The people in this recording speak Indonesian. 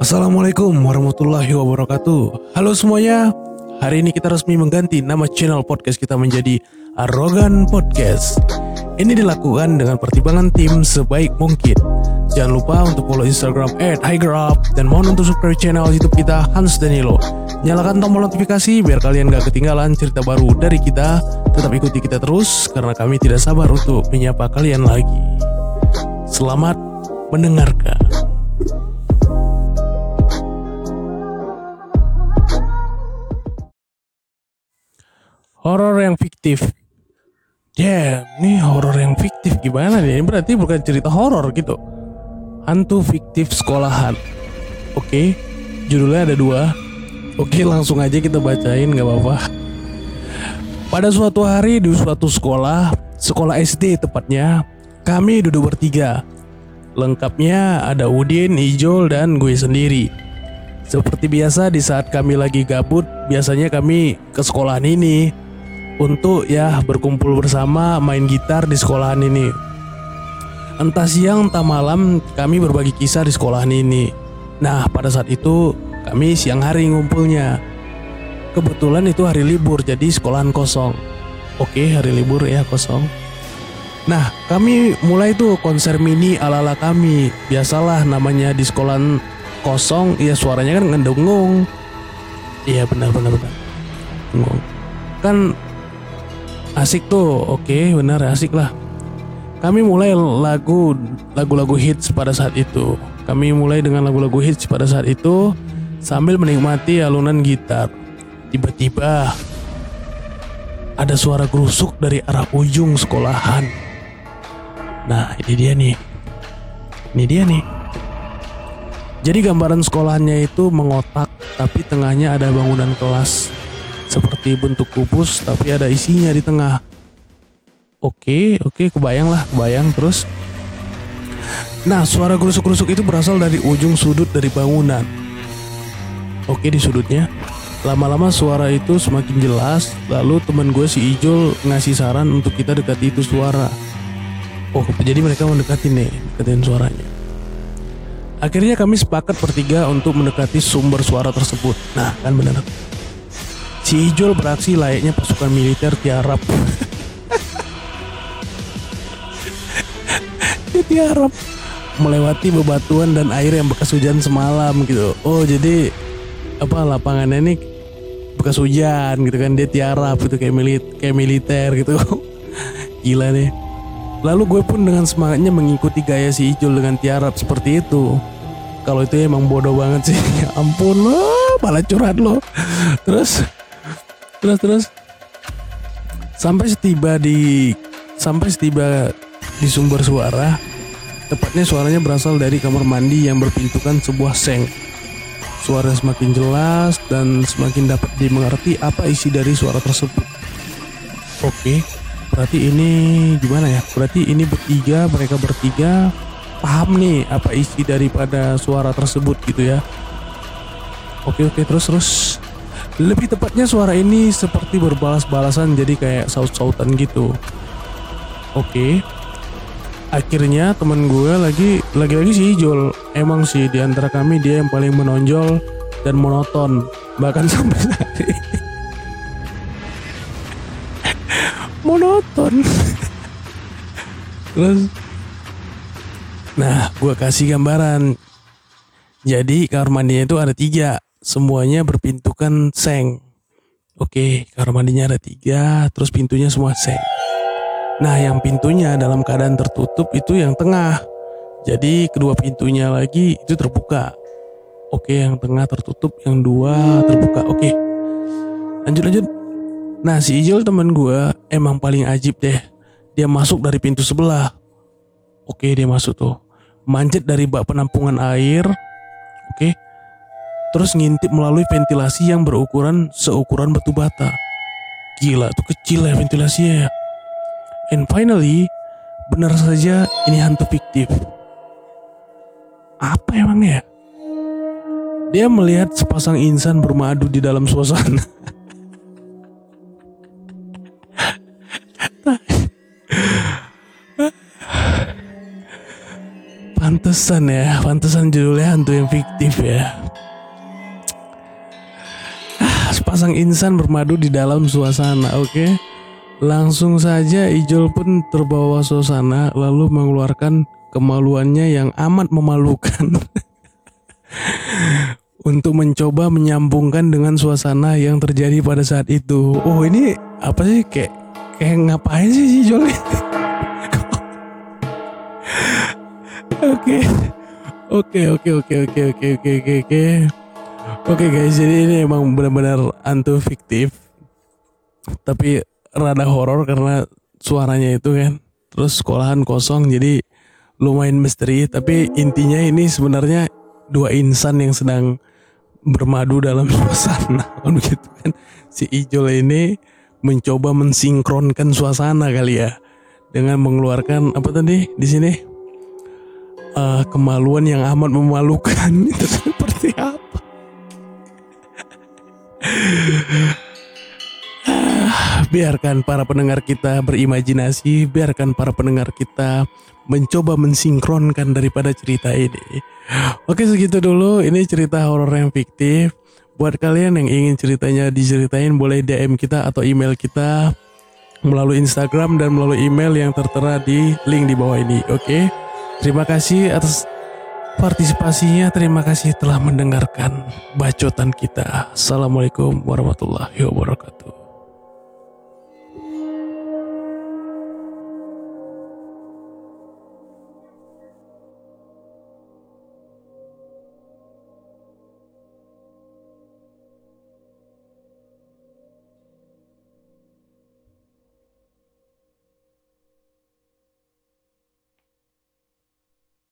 Assalamualaikum warahmatullahi wabarakatuh. Halo semuanya. Hari ini kita resmi mengganti nama channel podcast kita menjadi Arrogan Podcast. Ini dilakukan dengan pertimbangan tim sebaik mungkin. Jangan lupa untuk follow Instagram HigerUp Dan mohon untuk subscribe channel Youtube kita Hans Danilo. Nyalakan tombol notifikasi biar kalian gak ketinggalan cerita baru dari kita. Tetap ikuti kita terus karena kami tidak sabar untuk menyapa kalian lagi. Selamat mendengarkan Horor yang fiktif. Damn, ini horor yang fiktif gimana nih? Ini berarti bukan cerita horor gitu. Hantu fiktif sekolahan. Oke, judulnya ada dua. Oke, langsung aja kita bacain gak apa-apa. Pada suatu hari di suatu sekolah, sekolah SD tepatnya, kami duduk bertiga. Lengkapnya ada Udin, Ijol, dan gue sendiri. Seperti biasa di saat kami lagi gabut, biasanya kami ke sekolahan ini untuk ya berkumpul bersama main gitar di sekolahan ini. Entah siang entah malam kami berbagi kisah di sekolahan ini. Nah pada saat itu kami siang hari ngumpulnya. Kebetulan itu hari libur jadi sekolahan kosong. Oke hari libur ya kosong. Nah kami mulai tuh konser mini ala-ala kami. Biasalah namanya di sekolahan kosong ya suaranya kan ngedengung. Iya benar benar benar. Dengung. Kan asik tuh oke benar asik lah. Kami mulai lagu lagu-lagu hits pada saat itu. Kami mulai dengan lagu-lagu hits pada saat itu sambil menikmati alunan gitar. Tiba-tiba ada suara gerusuk dari arah ujung sekolahan. Nah ini dia nih. Ini dia nih. Jadi gambaran sekolahannya itu mengotak tapi tengahnya ada bangunan kelas seperti bentuk kubus tapi ada isinya di tengah. Oke, oke, kebayang lah, kebayang terus. Nah, suara gerusuk-gerusuk itu berasal dari ujung sudut dari bangunan. Oke, di sudutnya. Lama-lama suara itu semakin jelas, lalu teman gue si Ijol ngasih saran untuk kita dekati itu suara. Oh, jadi mereka mendekati nih, dekatin suaranya. Akhirnya kami sepakat bertiga untuk mendekati sumber suara tersebut. Nah, kan benar. Si Ijol beraksi layaknya pasukan militer tiarap. Dia tiarap melewati bebatuan dan air yang bekas hujan semalam gitu. Oh jadi apa lapangannya ini bekas hujan gitu kan dia tiarap gitu kayak milit kayak militer gitu. Gila nih. Lalu gue pun dengan semangatnya mengikuti gaya si Ijol dengan tiarap seperti itu. Kalau itu emang bodoh banget sih. Ya ampun lo, malah curhat lo. Terus terus terus. Sampai setiba di sampai setiba di sumber suara tepatnya suaranya berasal dari kamar mandi yang berpintukan sebuah seng. Suara semakin jelas dan semakin dapat dimengerti apa isi dari suara tersebut. Oke berarti ini gimana ya? Berarti ini bertiga mereka bertiga paham nih apa isi daripada suara tersebut gitu ya. Oke oke terus terus lebih tepatnya suara ini seperti berbalas-balasan jadi kayak saut-sautan gitu. Oke. Akhirnya teman gue lagi lagi-lagi si Ijol. Emang sih di antara kami dia yang paling menonjol dan monoton bahkan sampai saat monoton. Terus Nah, gue kasih gambaran. Jadi kamar mandinya itu ada tiga semuanya berpintukan seng. Oke, kamar mandinya ada tiga, terus pintunya semua seng. Nah, yang pintunya dalam keadaan tertutup itu yang tengah. Jadi kedua pintunya lagi itu terbuka. Oke, yang tengah tertutup, yang dua terbuka. Oke, lanjut lanjut. Nah, si Ijol teman gue emang paling ajib deh. Dia masuk dari pintu sebelah. Oke, dia masuk tuh. Manjat dari bak penampungan air. Oke, terus ngintip melalui ventilasi yang berukuran seukuran batu bata. Gila tuh kecil ya ventilasinya ya. And finally, benar saja ini hantu fiktif. Apa emangnya? Dia melihat sepasang insan bermadu di dalam suasana. Pantesan ya, pantesan judulnya hantu yang fiktif ya. Sepasang insan bermadu di dalam suasana, oke? Langsung saja Ijol pun terbawa suasana lalu mengeluarkan kemaluannya yang amat memalukan. Untuk mencoba menyambungkan dengan suasana yang terjadi pada saat itu. Oh ini apa sih kayak kayak ngapain sih Ijol ini? Oke. Oke oke oke oke oke oke oke oke. Oke guys, jadi ini emang benar-benar hantu fiktif. Tapi rada horor karena suaranya itu kan. Terus sekolahan kosong jadi lumayan misteri, tapi intinya ini sebenarnya dua insan yang sedang bermadu dalam suasana kan begitu kan. Si Ijol ini mencoba mensinkronkan suasana kali ya dengan mengeluarkan apa tadi di sini uh, kemaluan yang amat memalukan itu seperti apa? Biarkan para pendengar kita berimajinasi, biarkan para pendengar kita mencoba mensinkronkan daripada cerita ini. Oke segitu dulu, ini cerita horor yang fiktif. Buat kalian yang ingin ceritanya diceritain boleh DM kita atau email kita melalui Instagram dan melalui email yang tertera di link di bawah ini. Oke. Terima kasih atas partisipasinya. Terima kasih telah mendengarkan bacotan kita. Assalamualaikum warahmatullahi wabarakatuh.